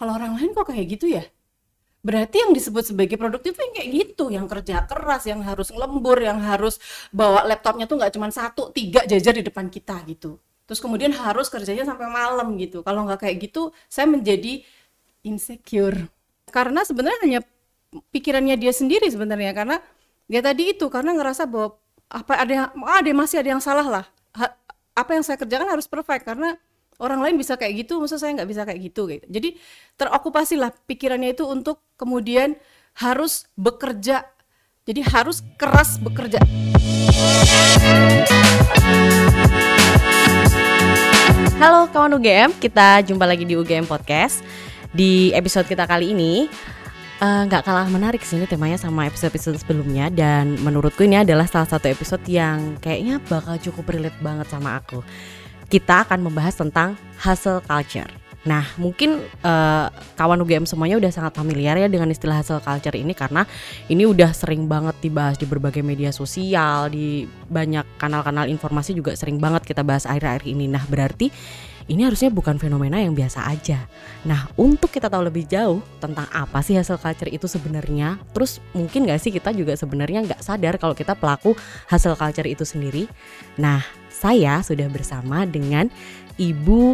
kalau orang lain kok kayak gitu ya? Berarti yang disebut sebagai produktif yang kayak gitu yang kerja keras yang harus lembur yang harus bawa laptopnya tuh nggak cuma satu tiga jajar di depan kita gitu. Terus kemudian harus kerjanya sampai malam gitu. Kalau nggak kayak gitu saya menjadi insecure. Karena sebenarnya hanya pikirannya dia sendiri sebenarnya. Karena dia tadi itu karena ngerasa bahwa apa ada ah, ada masih ada yang salah lah. Apa yang saya kerjakan harus perfect karena orang lain bisa kayak gitu maksud saya nggak bisa kayak gitu gitu. Jadi terokupasi lah pikirannya itu untuk kemudian harus bekerja. Jadi harus keras bekerja. Halo kawan UGM, kita jumpa lagi di UGM Podcast. Di episode kita kali ini eh, nggak uh, kalah menarik sih ini temanya sama episode-episode sebelumnya. Dan menurutku ini adalah salah satu episode yang kayaknya bakal cukup relate banget sama aku. Kita akan membahas tentang hustle culture. Nah, mungkin uh, kawan UGM semuanya udah sangat familiar ya dengan istilah hustle culture ini karena ini udah sering banget dibahas di berbagai media sosial, di banyak kanal-kanal informasi juga sering banget kita bahas akhir-akhir ini. Nah, berarti ini harusnya bukan fenomena yang biasa aja. Nah, untuk kita tahu lebih jauh tentang apa sih hustle culture itu sebenarnya, terus mungkin gak sih kita juga sebenarnya nggak sadar kalau kita pelaku hustle culture itu sendiri. Nah, saya sudah bersama dengan Ibu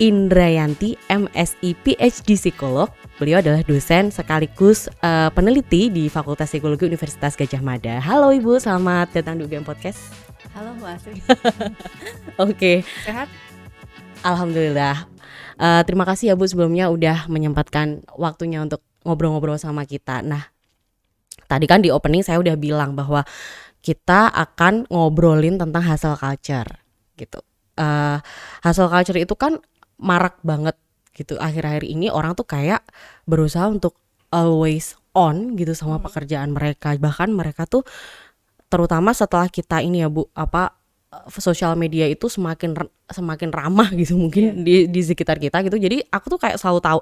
Indrayanti MSI PhD Psikolog. Beliau adalah dosen sekaligus uh, peneliti di Fakultas Psikologi Universitas Gajah Mada. Halo Ibu, selamat datang di UGM Podcast. halo Mbak Asri Oke. sehat Alhamdulillah. Uh, terima kasih ya Bu sebelumnya udah menyempatkan waktunya untuk ngobrol-ngobrol sama kita. Nah, tadi kan di opening saya udah bilang bahwa kita akan ngobrolin tentang hustle culture gitu. Uh, hustle culture itu kan marak banget gitu. Akhir-akhir ini orang tuh kayak berusaha untuk always on gitu sama pekerjaan mereka. Bahkan mereka tuh terutama setelah kita ini ya Bu apa sosial media itu semakin semakin ramah gitu mungkin di di sekitar kita gitu. Jadi aku tuh kayak selalu tahu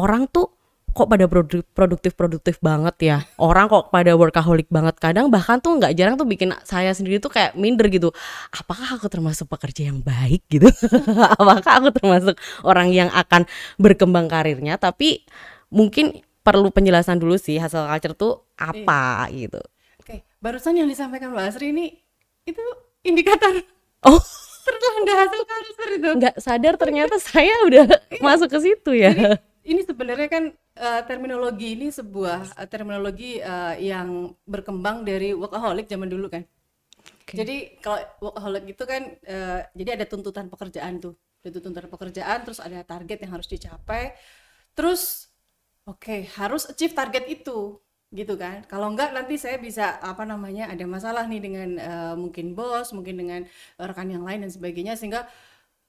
orang tuh kok pada produktif produktif produktif banget ya? Orang kok pada workaholic banget. Kadang bahkan tuh nggak jarang tuh bikin saya sendiri tuh kayak minder gitu. Apakah aku termasuk pekerja yang baik gitu? Apakah aku termasuk orang yang akan berkembang karirnya? Tapi mungkin perlu penjelasan dulu sih hasil culture tuh apa gitu. Oke barusan yang disampaikan Mbak Asri ini itu indikator oh. tertunda hasil culture itu. Nggak sadar ternyata saya udah masuk ke situ ya. Jadi, ini sebenarnya kan uh, terminologi ini sebuah uh, terminologi uh, yang berkembang dari workaholic zaman dulu kan. Oke. Jadi kalau workaholic itu kan uh, jadi ada tuntutan pekerjaan tuh, ada tuntutan pekerjaan, terus ada target yang harus dicapai, terus oke harus achieve target itu gitu kan. Kalau enggak nanti saya bisa apa namanya ada masalah nih dengan uh, mungkin bos, mungkin dengan rekan yang lain dan sebagainya sehingga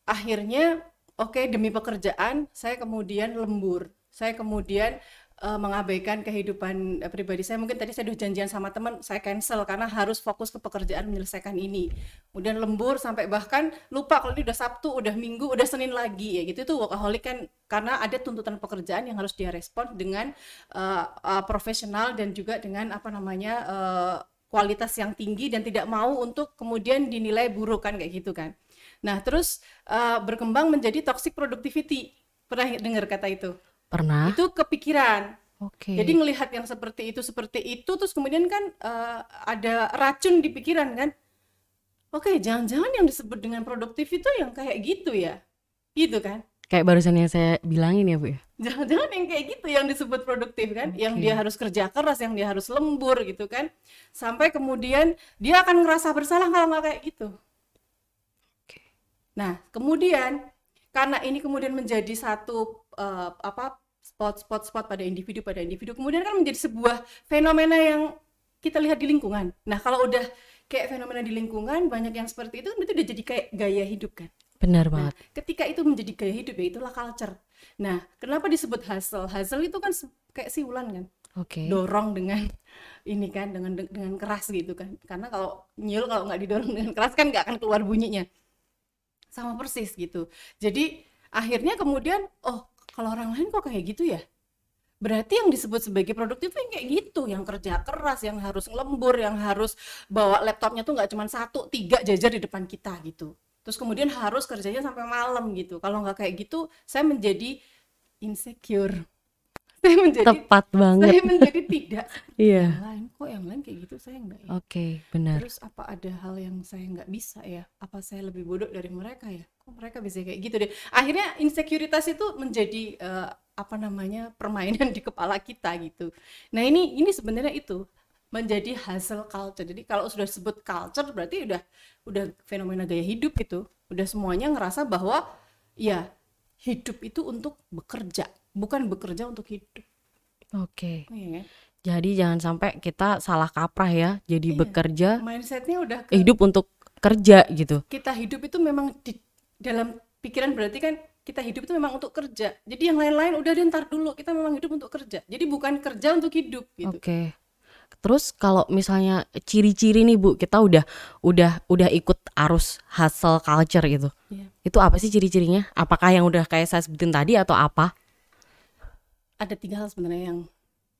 akhirnya oke demi pekerjaan saya kemudian lembur saya kemudian uh, mengabaikan kehidupan uh, pribadi saya mungkin tadi saya udah janjian sama teman saya cancel karena harus fokus ke pekerjaan menyelesaikan ini kemudian lembur sampai bahkan lupa kalau ini udah Sabtu udah Minggu udah Senin lagi ya gitu itu workaholic kan karena ada tuntutan pekerjaan yang harus dia respon dengan uh, uh, profesional dan juga dengan apa namanya uh, kualitas yang tinggi dan tidak mau untuk kemudian dinilai buruk kan kayak gitu kan Nah, terus uh, berkembang menjadi toxic productivity. Pernah dengar kata itu? Pernah Itu kepikiran. oke Jadi ngelihat yang seperti itu seperti itu terus kemudian kan uh, ada racun di pikiran kan. Oke, jangan-jangan yang disebut dengan produktif itu yang kayak gitu ya. Gitu kan. kayak barusan yang saya bilangin ya Bu ya Jangan-jangan yang kayak gitu yang disebut produktif kan, yang dia harus kerja keras, yang dia harus lembur gitu kan. Sampai kemudian dia akan ngerasa bersalah kalau nggak kayak gitu. Oke. Nah, kemudian karena ini kemudian menjadi satu eh, apa spot-spot spot pada individu pada individu, kemudian kan menjadi sebuah fenomena yang kita lihat di lingkungan. Nah, kalau udah kayak fenomena di lingkungan banyak yang seperti itu, itu udah jadi kayak gaya hidup kan. benar Nah, banget ketika itu menjadi gaya hidup ya itulah culture. Nah, kenapa disebut hustle? Hustle itu kan kayak siulan kan, oke dorong dengan ini kan, dengan dengan keras gitu kan. Karena kalau nyul kalau nggak didorong dengan keras kan nggak akan keluar bunyinya. Sama persis gitu. Jadi akhirnya kemudian, oh kalau orang lain kok kayak gitu ya? Berarti yang disebut sebagai produktif yang kayak gitu, yang kerja keras, yang harus lembur, yang harus bawa laptopnya tuh nggak cuma satu, tiga jajar di depan kita gitu. Terus kemudian harus kerjanya sampai malam gitu. Kalau nggak kayak gitu, saya menjadi insecure saya menjadi Tepat banget. saya menjadi tidak. Iya. yang lain kok yang lain kayak gitu? Saya enggak ya. Oke, benar. terus apa ada hal yang saya nggak bisa ya? Apa saya lebih bodoh dari mereka ya? Kok mereka bisa kayak gitu deh? Akhirnya insekuritas itu menjadi eh, apa namanya permainan di kepala kita gitu. Nah ini ini sebenarnya itu menjadi hasil culture. Jadi kalau sudah sebut culture berarti udah udah fenomena gaya hidup gitu udah semuanya ngerasa bahwa ya hidup itu untuk bekerja bukan bekerja untuk hidup Oke. Oh, iya? Jadi jangan sampai kita salah kaprah ya. Jadi Iya. bekerja mindsetnya udah ke hidup untuk kerja gitu. kita hidup itu memang di dalam pikiran berarti kan kita hidup itu memang untuk kerja. Jadi yang lain-lain udah deh ntar dulu kita memang hidup untuk kerja. Jadi bukan kerja untuk hidup gitu. Oke. Terus kalau misalnya ciri-ciri nih Bu, kita udah udah udah ikut arus hustle culture gitu. Iya. Itu apa sih ciri-cirinya? Apakah yang udah kayak saya sebutin tadi atau apa? Ada tiga hal sebenarnya yang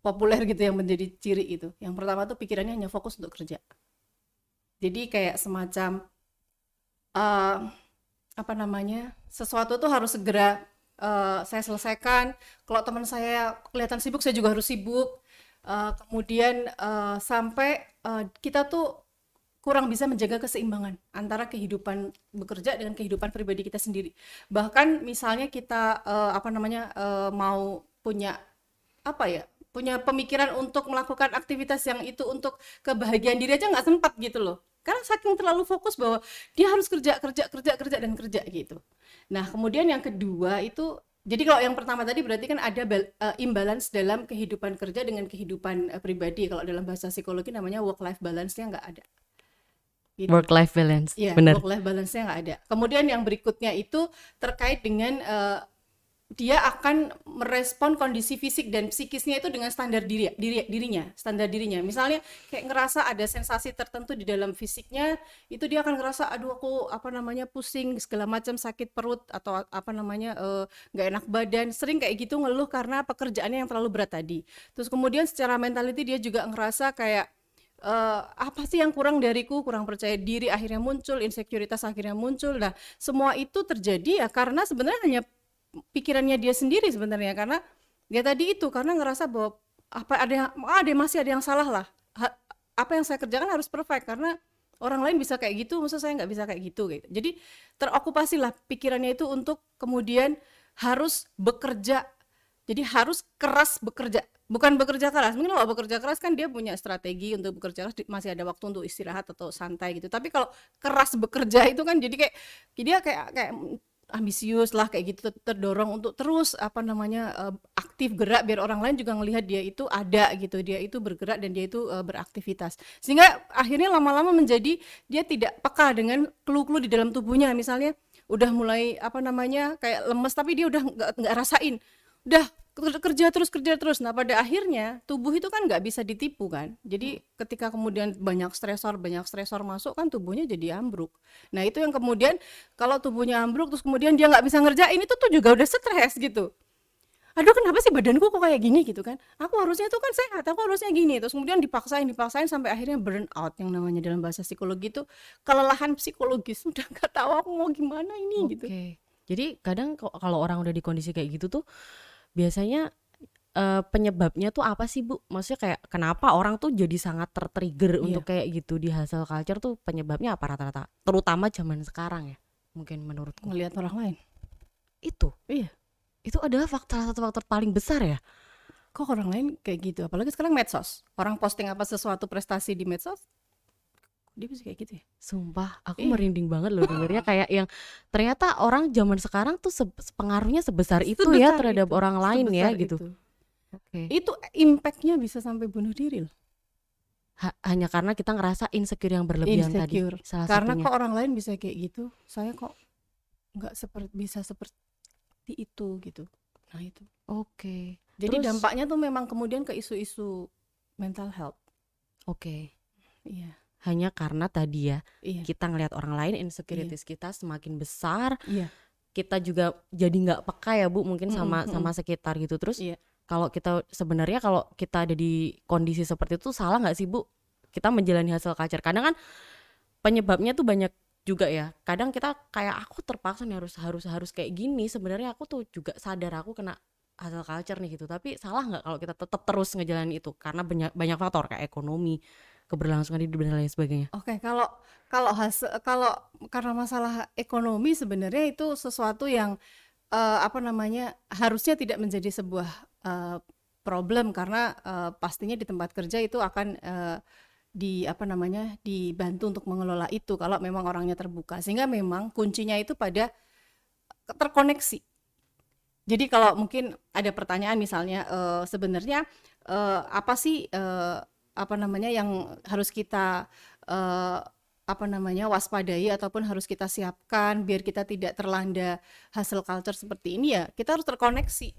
populer gitu yang menjadi ciri itu. Yang pertama tuh pikirannya hanya fokus untuk kerja. Jadi kayak semacam eh apa namanya sesuatu tuh harus segera eh, saya selesaikan. Kalau teman saya kelihatan sibuk, saya juga harus sibuk. Eh, kemudian eh, sampai eh, kita tuh kurang bisa menjaga keseimbangan antara kehidupan bekerja dengan kehidupan pribadi kita sendiri. Bahkan misalnya kita eh, apa namanya eh, mau punya apa ya punya pemikiran untuk melakukan aktivitas yang itu untuk kebahagiaan diri aja nggak sempat gitu loh karena saking terlalu fokus bahwa dia harus kerja kerja kerja kerja dan kerja gitu nah kemudian yang kedua itu jadi kalau yang pertama tadi berarti kan ada eh, imbalance dalam kehidupan kerja dengan kehidupan eh, pribadi kalau dalam bahasa psikologi namanya work life balance-nya nggak ada Gitu. Work life balance. Iya, Benar. work life balance-nya nggak ada. Kemudian yang berikutnya itu terkait dengan eh, dia akan merespon kondisi fisik dan psikisnya itu dengan standar diri, diri dirinya, standar dirinya. Misalnya kayak ngerasa ada sensasi tertentu di dalam fisiknya, itu dia akan ngerasa aduh aku apa namanya pusing segala macam sakit perut atau apa namanya eh, nggak enak badan, sering kayak gitu ngeluh karena pekerjaannya yang terlalu berat tadi. Terus kemudian secara mentality dia juga ngerasa kayak eh, apa sih yang kurang dariku, kurang percaya diri akhirnya muncul, insekuritas akhirnya muncul. Nah, semua itu terjadi ya karena sebenarnya hanya pikirannya dia sendiri sebenarnya karena ya tadi itu karena ngerasa bahwa apa ada yang ah, ada masih ada yang salah lah. Ha- apa yang saya kerjakan harus perfect karena orang lain bisa kayak gitu, masa saya nggak bisa kayak gitu gitu. Jadi terokupasi lah pikirannya itu untuk kemudian harus bekerja jadi harus keras bekerja, bukan bekerja keras. Mungkin kalau bekerja keras kan dia punya strategi untuk bekerja keras, masih ada waktu untuk istirahat atau santai gitu. Tapi kalau keras bekerja itu kan jadi kayak dia kayak kayak ambisius lah kayak gitu ter- terdorong untuk terus apa namanya eh, aktif gerak biar orang lain juga ngelihat dia itu ada gitu. Dia itu bergerak dan dia itu eh, beraktivitas. Sehingga akhirnya lama-lama menjadi dia tidak peka dengan clue-clue di dalam tubuhnya. Misalnya udah mulai apa namanya kayak lemes tapi dia udah nggak rasain. Udah kerja terus kerja terus. Nah pada akhirnya tubuh itu kan nggak bisa ditipu kan. Jadi ketika kemudian banyak stresor banyak stresor masuk kan tubuhnya jadi ambruk. Nah itu yang kemudian kalau tubuhnya ambruk terus kemudian dia nggak bisa ngerjain itu tuh juga udah stres gitu. Aduh kenapa sih badanku kok kayak gini gitu kan? Aku harusnya tuh kan sehat aku harusnya gini. Terus kemudian dipaksain dipaksain sampai akhirnya burn out yang namanya dalam bahasa psikologi itu. Kelelahan psikologis udah nggak tahu aku mau gimana ini Oke. gitu Jadi kadang kalau orang udah di kondisi kayak gitu tuh biasanya eh, penyebabnya tuh apa sih Bu? Maksudnya kayak kenapa orang tuh jadi sangat tertrigger Iya. untuk kayak gitu di hustle culture tuh penyebabnya apa rata-rata? Terutama zaman sekarang ya. Mungkin menurutku. ngelihat orang lain Itu. Iya. Itu adalah faktor satu faktor paling besar ya. kok orang lain kayak gitu apalagi sekarang medsos orang posting apa sesuatu prestasi di medsos dia bisa kayak gitu ya Sumpah, aku Iya. merinding banget loh dengernya kayak yang ternyata orang zaman sekarang tuh se- pengaruhnya sebesar itu ya terhadap itu, orang lain ya sebesar gitu. itu. Oke. itu impactnya bisa sampai bunuh diri loh Ha- hanya karena kita ngerasa insecure yang berlebihan Insecure. tadi salah karena satunya. kok orang lain bisa kayak gitu saya kok nggak seperti bisa seperti itu gitu nah itu Oke. jadi Terus- dampaknya tuh memang kemudian ke isu-isu mental health Oke. iya Hanya karena tadi ya iya kita ngelihat orang lain insecurities kita semakin besar, iya kita juga jadi nggak peka ya Bu mungkin sama mm-mm. sama sekitar gitu. Terus Iya. kalau kita sebenarnya kalau kita ada di kondisi seperti itu salah nggak sih Bu? Kita menjalani hasil culture. Kadang kan penyebabnya tuh banyak juga ya. Kadang kita kayak aku terpaksa nih harus harus harus kayak gini. Sebenarnya aku tuh juga sadar aku kena hustle culture nih gitu tapi salah nggak kalau kita tetap terus ngejalanin itu karena banyak banyak faktor kayak ekonomi keberlangsungan hidup dan lain sebagainya Oke, kalau kalau hasil kalau karena masalah ekonomi sebenarnya itu sesuatu yang eh, apa namanya harusnya tidak menjadi sebuah eh, problem karena eh, pastinya di tempat kerja itu akan eh, di apa namanya dibantu untuk mengelola itu kalau memang orangnya terbuka sehingga memang kuncinya itu pada terkoneksi. Jadi kalau mungkin ada pertanyaan misalnya eh, sebenarnya eh, apa sih eh, apa namanya yang harus kita eh, apa namanya waspadai ataupun harus kita siapkan biar kita tidak terlanda hasil culture seperti ini ya kita harus terkoneksi.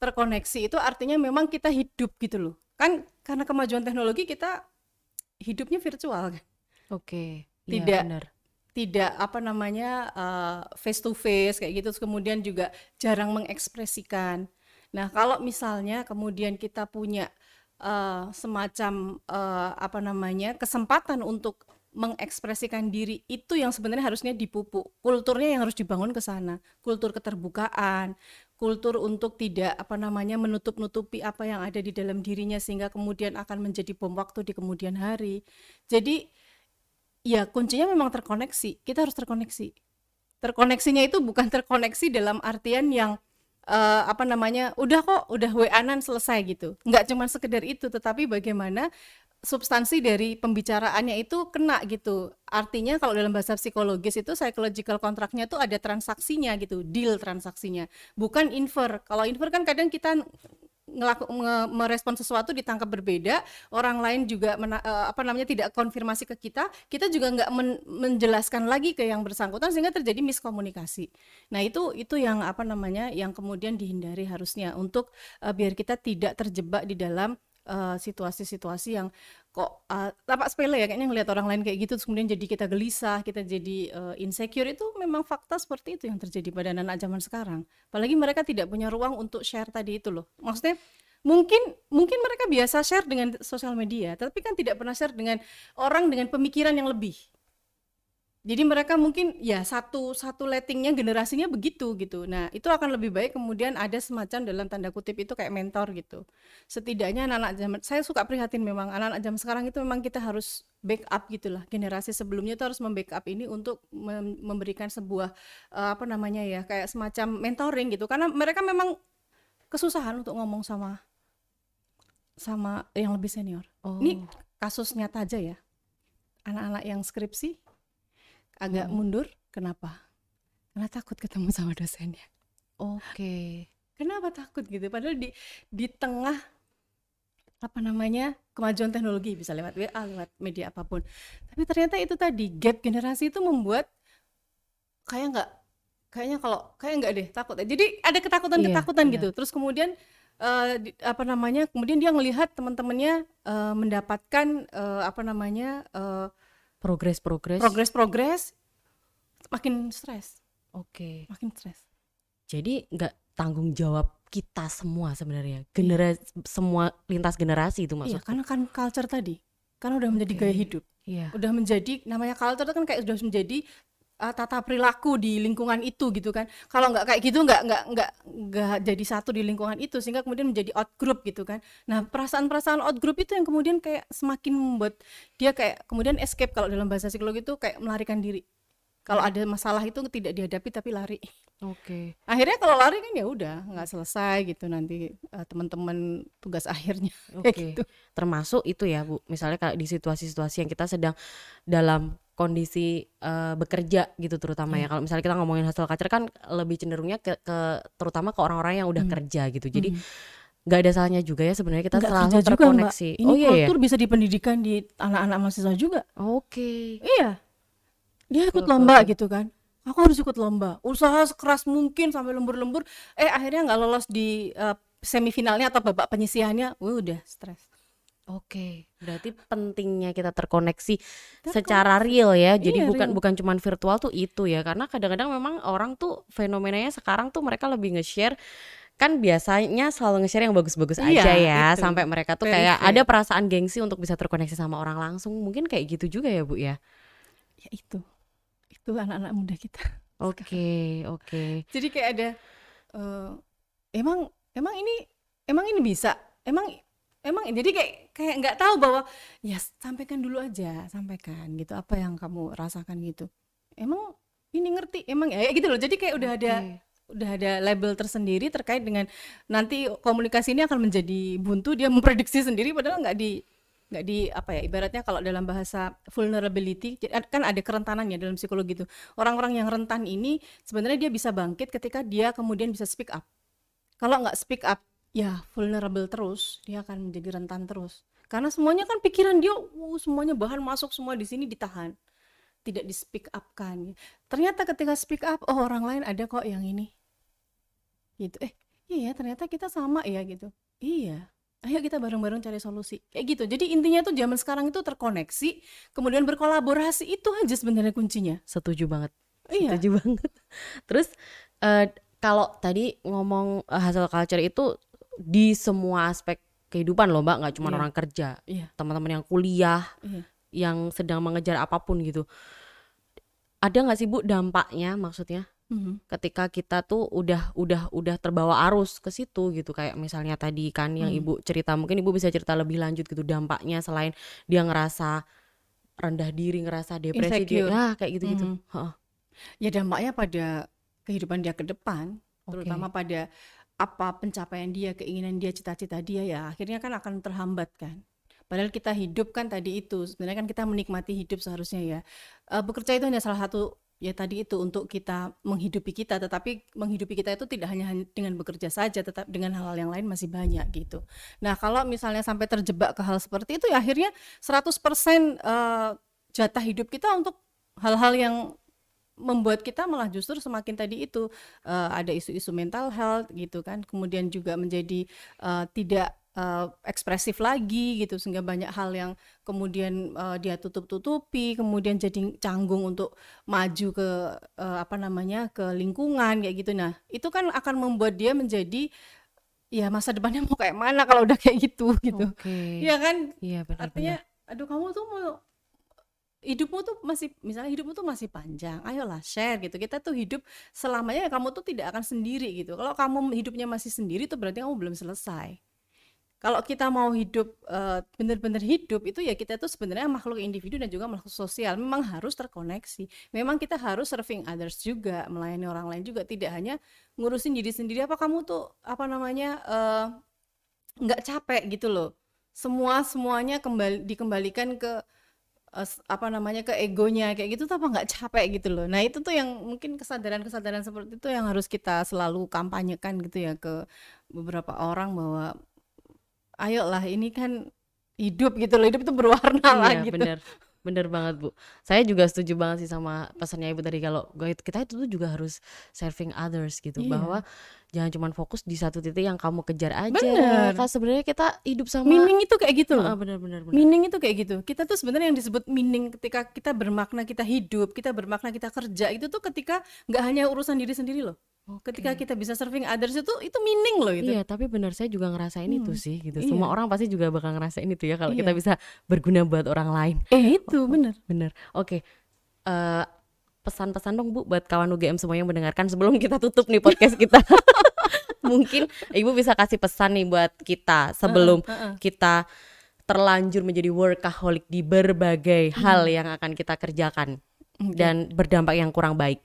Terkoneksi itu artinya memang kita hidup gitu loh. Kan karena kemajuan teknologi kita hidupnya virtual kan. oke Tidak. iya, benar Tidak apa namanya eh, face to face kayak gitu Terus kemudian juga jarang mengekspresikan. Nah, kalau misalnya kemudian kita punya eh, semacam eh, apa namanya kesempatan untuk mengekspresikan diri itu yang sebenarnya harusnya dipupuk. Kulturnya yang harus dibangun ke sana. Kultur keterbukaan, kultur untuk tidak apa namanya menutup-nutupi apa yang ada di dalam dirinya sehingga kemudian akan menjadi bom waktu di kemudian hari. Jadi ya kuncinya memang terkoneksi. Kita harus terkoneksi. Terkoneksinya itu bukan terkoneksi dalam artian yang eh, apa namanya udah kok udah WA-an selesai gitu. Nggak cuma sekedar itu, tetapi bagaimana substansi dari pembicaraannya itu kena gitu. Artinya kalau dalam bahasa psikologis itu psychological kontraknya tuh ada transaksinya gitu, deal transaksinya. Bukan infer. Kalau infer kan kadang kita ngelaku nge- merespon sesuatu ditangkap berbeda, orang lain juga mena- eh, apa namanya tidak konfirmasi ke kita, kita juga nggak men- menjelaskan lagi ke yang bersangkutan sehingga terjadi miskomunikasi. Nah, itu itu yang apa namanya yang kemudian dihindari harusnya untuk eh, biar kita tidak terjebak di dalam eh, situasi-situasi yang kok eh, tampak sepele ya kayaknya ngelihat orang lain kayak gitu terus kemudian jadi kita gelisah, kita jadi eh, insecure itu memang fakta seperti itu yang terjadi pada anak-anak zaman sekarang. Apalagi mereka tidak punya ruang untuk share tadi itu loh. Maksudnya mungkin mungkin mereka biasa share dengan sosial media, tapi kan tidak pernah share dengan orang dengan pemikiran yang lebih. Jadi mereka mungkin ya satu satu lettingnya generasinya begitu gitu. Nah itu akan lebih baik kemudian ada semacam dalam tanda kutip itu kayak mentor gitu. Setidaknya anak-anak zaman saya suka prihatin memang anak-anak zaman sekarang itu memang kita harus backup gitulah. Generasi sebelumnya itu harus membackup ini untuk mem- memberikan sebuah eh, apa namanya ya kayak semacam mentoring gitu. Karena mereka memang kesusahan untuk ngomong sama sama yang lebih senior. oh Ini kasus nyata aja ya. Anak-anak yang skripsi agak Hmm. mundur, kenapa? Karena takut ketemu sama dosennya. oke Kenapa takut gitu? Padahal di di tengah apa namanya kemajuan teknologi bisa lewat WA, lewat media apa pun. Tapi ternyata itu tadi gap generasi itu membuat kayak nggak kayaknya kalau kayak nggak deh takut. Jadi ada ketakutan-ketakutan Iya, gitu. Terus kemudian eh, di- apa namanya? Kemudian dia melihat teman-temannya eh, mendapatkan eh, apa namanya? eh, progres progres progres-progres makin stres, oke. Makin stres. jadi nggak tanggung jawab kita semua sebenarnya? Generasi semua lintas generasi itu Iya, maksud karena kan culture tadi. Kan udah menjadi Oke. gaya hidup. iya. Udah menjadi namanya culture itu kan kayak udah menjadi uh, tata perilaku di lingkungan itu gitu kan. Kalau nggak kayak gitu nggak nggak nggak nggak jadi satu di lingkungan itu sehingga kemudian menjadi out group gitu kan. Nah perasaan-perasaan out group itu yang kemudian kayak semakin membuat dia kayak kemudian escape kalau dalam bahasa psikologi itu kayak melarikan diri. Kalau ada masalah itu tidak dihadapi tapi lari. Oke. Akhirnya kalau lari kan ya udah nggak selesai gitu nanti uh, teman-teman tugas akhirnya. Kayak Oke. gitu. Termasuk itu ya bu. Misalnya kayak di situasi-situasi yang kita sedang dalam kondisi eh, bekerja gitu terutama Iya. ya kalau misalnya kita ngomongin hustle culture kan lebih cenderungnya ke, ke- terutama ke orang-orang yang udah Hmm. kerja gitu jadi Hmm. nggak ada salahnya juga ya sebenarnya kita Nggak selalu kerja juga, Mbak. terkoneksi ini oh iya ya kultur bisa dipendidikan di anak-anak mahasiswa juga oke Iya. Dia ikut lomba gitu kan. Aku harus ikut lomba. Usaha sekeras mungkin sampai lembur-lembur. Eh akhirnya nggak lolos di eh, semifinalnya atau babak penyisihannya. Udah stres. Oke, berarti pentingnya kita terkoneksi secara real ya. Jadi Iya, bukan real. bukan cuman virtual tuh itu ya. Karena kadang-kadang memang orang tuh fenomenanya sekarang tuh mereka lebih nge-share kan biasanya selalu nge-share yang bagus-bagus Iya, aja ya itu. sampai mereka tuh Very kayak fair. ada perasaan gengsi untuk bisa terkoneksi sama orang langsung. Mungkin kayak gitu juga ya, Bu ya. Ya itu. Itu anak-anak muda kita. Oke, oke. Jadi kayak ada eh, emang emang ini emang ini bisa emang emang jadi kayak kayak nggak tahu bahwa ya sampaikan dulu aja sampaikan gitu. Apa yang kamu rasakan gitu. Emang ini ngerti emang ya gitu loh. Jadi kayak udah ada udah ada label tersendiri terkait dengan nanti komunikasi ini akan menjadi buntu dia memprediksi sendiri padahal nggak di nggak di apa ya ibaratnya kalau dalam bahasa vulnerability kan ada kerentanannya dalam psikologi itu. Orang-orang yang rentan ini sebenarnya dia bisa bangkit ketika dia kemudian bisa speak up. Kalau nggak speak up ya vulnerable terus dia akan menjadi rentan terus. Karena semuanya kan pikiran dia uh, semuanya bahan masuk semua di sini ditahan. Tidak di speak up kan. Ternyata ketika speak up oh orang lain ada kok yang ini. Gitu. Eh iya ya ternyata kita sama ya gitu. Iya ayo kita bareng-bareng cari solusi. Kayak gitu. Jadi intinya tuh zaman sekarang itu terkoneksi kemudian berkolaborasi itu aja sebenarnya kuncinya. Setuju banget. Iya. Setuju banget. Terus uh, kalau tadi ngomong uh, hasil culture itu di semua aspek kehidupan loh mbak nggak cuma Iya. orang kerja Iya. teman-teman yang kuliah Iya. yang sedang mengejar apa pun gitu ada nggak sih bu dampaknya maksudnya Mhm. ketika kita tuh udah udah udah terbawa arus ke situ gitu kayak misalnya tadi kan yang Hmm. ibu cerita mungkin ibu bisa cerita lebih lanjut gitu dampaknya selain dia ngerasa rendah diri ngerasa depresi dia ya kayak gitu gitu Mhm. ya dampaknya pada kehidupan dia ke depan Oke. terutama pada apa pencapaian dia keinginan dia cita-cita dia ya akhirnya kan akan terhambat kan. Padahal kita hidup kan tadi itu sebenarnya kan kita menikmati hidup seharusnya ya. Eh, bekerja itu hanya salah satu ya tadi itu untuk kita menghidupi kita. Tetapi menghidupi kita itu tidak hanya han- dengan bekerja saja tetap dengan hal-hal yang lain masih banyak gitu. Nah kalau misalnya sampai terjebak ke hal seperti itu ya akhirnya 100% eh, jatah hidup kita untuk hal-hal yang membuat kita malah justru semakin tadi itu eh, ada isu-isu mental health gitu kan kemudian juga menjadi eh, tidak eh, ekspresif lagi gitu sehingga banyak hal yang kemudian eh, dia tutup-tutupi kemudian jadi canggung untuk maju ke eh, apa namanya ke lingkungan kayak gitu. Nah itu kan akan membuat dia menjadi ya masa depannya mau kayak mana kalau udah kayak gitu gitu. Oke. Iya kan? Iya benar artinya aduh kamu tuh mau hidupmu tuh masih misalnya hidupmu tuh masih panjang ayolah share gitu. Kita tuh hidup selamanya kamu tuh tidak akan sendiri gitu. Kalau kamu hidupnya masih sendiri tuh berarti kamu belum selesai. Kalau kita mau hidup eh, benar-benar hidup itu ya kita tuh sebenarnya makhluk individu dan juga makhluk sosial. Memang harus terkoneksi. Memang kita harus serving others juga melayani orang lain juga. Tidak hanya ngurusin diri sendiri. Apa kamu tuh apa namanya eh, nggak capek gitu loh? Semua semuanya kembali dikembalikan ke apa namanya ke egonya kayak gitu tuh apa nggak capek gitu loh. Nah itu tuh yang mungkin kesadaran-kesadaran seperti itu yang harus kita selalu kampanyekan gitu ya ke beberapa orang bahwa ayolah ini kan hidup gitu loh hidup itu berwarna lah Iya gitu. bener. Bener banget bu. Saya juga setuju banget sih sama pesannya ibu tadi kalau kita itu tuh juga harus serving others gitu. Iya. bahwa jangan cuma fokus di satu titik yang kamu kejar aja Bener. kan sebenarnya kita hidup sama meaning itu kayak gitu Ah, loh bener bener bener Meaning itu kayak gitu. Kita tuh sebenarnya yang disebut meaning ketika kita bermakna kita hidup, kita bermakna kita kerja itu tuh ketika nggak hanya urusan diri sendiri loh. Ketika kita bisa serving others itu itu meaning loh itu. Iya, tapi benar saya juga ngerasain itu Hmm, sih gitu. iya. Semua orang pasti juga bakal ngerasain itu ya kalau kita Iya. bisa berguna buat orang lain. Eh itu bener. Bener. Oke. Eh, pesan-pesan dong Bu buat kawan UGM semua yang mendengarkan sebelum kita tutup nih podcast kita. Mungkin Ibu bisa kasih pesan nih buat kita sebelum Heeh. kita terlanjur menjadi workaholic di berbagai hal yang akan kita kerjakan Oke. dan berdampak yang kurang baik.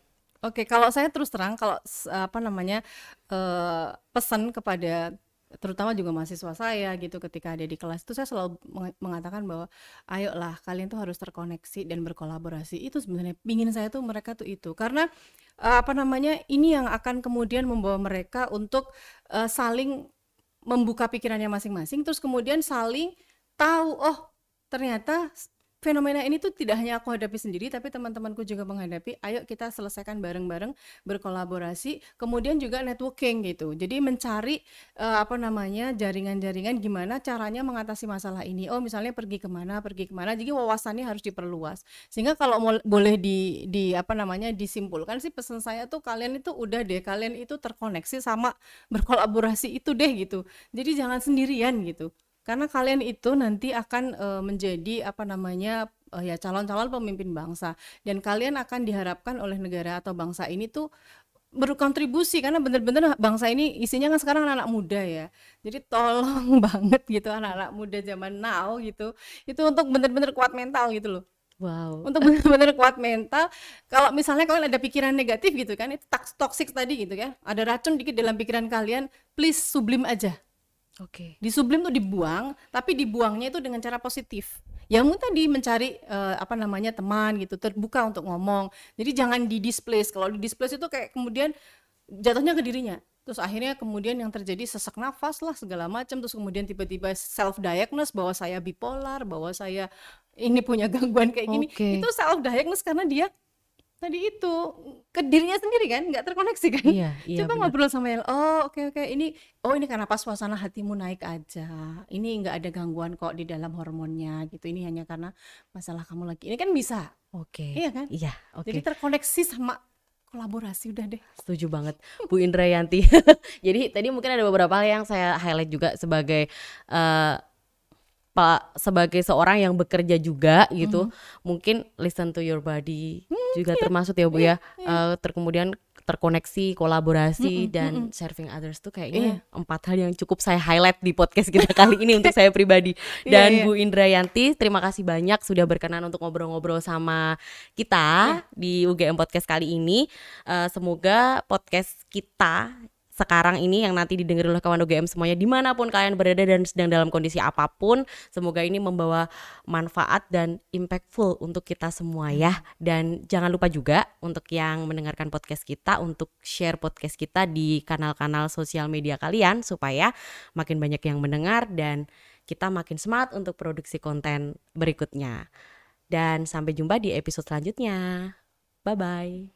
Oke, kalau saya terus terang kalau apa namanya eh, pesan kepada terutama juga mahasiswa saya gitu ketika ada di kelas itu saya selalu meng- mengatakan bahwa ayolah kalian tuh harus terkoneksi dan berkolaborasi. Itu sebenarnya pingin saya tuh mereka tuh itu. Karena eh, apa namanya ini yang akan kemudian membawa mereka untuk eh, saling membuka pikirannya masing-masing terus kemudian saling tahu oh ternyata fenomena ini tuh tidak hanya aku hadapi sendiri tapi teman-temanku juga menghadapi. Ayo kita selesaikan bareng-bareng berkolaborasi kemudian juga networking gitu. Jadi mencari eh, apa namanya jaringan-jaringan gimana caranya mengatasi masalah ini. Oh misalnya pergi ke mana pergi ke mana jadi wawasannya harus diperluas. Sehingga kalau mau- boleh di di apa namanya disimpulkan sih pesan saya tuh kalian itu udah deh kalian itu terkoneksi sama berkolaborasi itu deh gitu. Jadi jangan sendirian gitu karena kalian itu nanti akan eh, menjadi apa namanya eh, ya calon-calon pemimpin bangsa. Dan kalian akan diharapkan oleh negara atau bangsa ini tuh berkontribusi. Karena bener-bener bangsa ini isinya kan sekarang anak-anak muda ya. Jadi tolong banget gitu anak-anak muda zaman now gitu. Itu untuk bener-bener kuat mental gitu loh. Wow. untuk benar-benar kuat mental. Kalau misalnya kalian ada pikiran negatif gitu kan itu tox- toxic tadi gitu ya ada racun dikit dalam pikiran kalian please sublim aja Oke. di sublim tuh dibuang tapi dibuangnya itu dengan cara positif. Ya mungkin tadi mencari eh, apa namanya teman gitu terbuka untuk ngomong. Jadi jangan di displace kalau di displace itu kayak kemudian jatuhnya ke dirinya. Terus akhirnya kemudian yang terjadi sesak nafas lah segala macam. Terus kemudian tiba-tiba self diagnose bahwa saya bipolar bahwa saya ini punya gangguan kayak gini. Oke. itu self diagnose karena dia tadi itu ke dirinya sendiri kan nggak terkoneksi kan Iya, iya. coba benar. ngobrol sama yang oh oke oke ini oh ini karena pas suasana hatimu naik aja ini nggak ada gangguan kok di dalam hormonnya gitu ini hanya karena masalah kamu lagi ini kan bisa Oke. iya kan Iya, oke. jadi terkoneksi sama kolaborasi udah deh Setuju banget Bu Indrayanti. Jadi tadi mungkin ada beberapa hal yang saya highlight juga sebagai eh Pak sebagai seorang yang bekerja juga gitu. Mungkin listen to your body juga termasuk ya Bu ya. Eh, ter kemudian terkoneksi, kolaborasi dan serving others tuh kayaknya empat hal yang cukup saya highlight di podcast kita kali ini untuk saya pribadi. Dan Iya, iya. Bu Indrayanti, terima kasih banyak sudah berkenan untuk ngobrol-ngobrol sama kita di UGM Podcast kali ini. Eh, semoga podcast kita sekarang ini yang nanti didengar oleh kawan UGM semuanya di mana pun kalian berada dan sedang dalam kondisi apa pun semoga ini membawa manfaat dan impactful untuk kita semua ya. Dan jangan lupa juga untuk yang mendengarkan podcast kita untuk share podcast kita di kanal-kanal sosial media kalian supaya makin banyak yang mendengar dan kita makin semangat untuk produksi konten berikutnya. Dan sampai jumpa di episode selanjutnya. Bye bye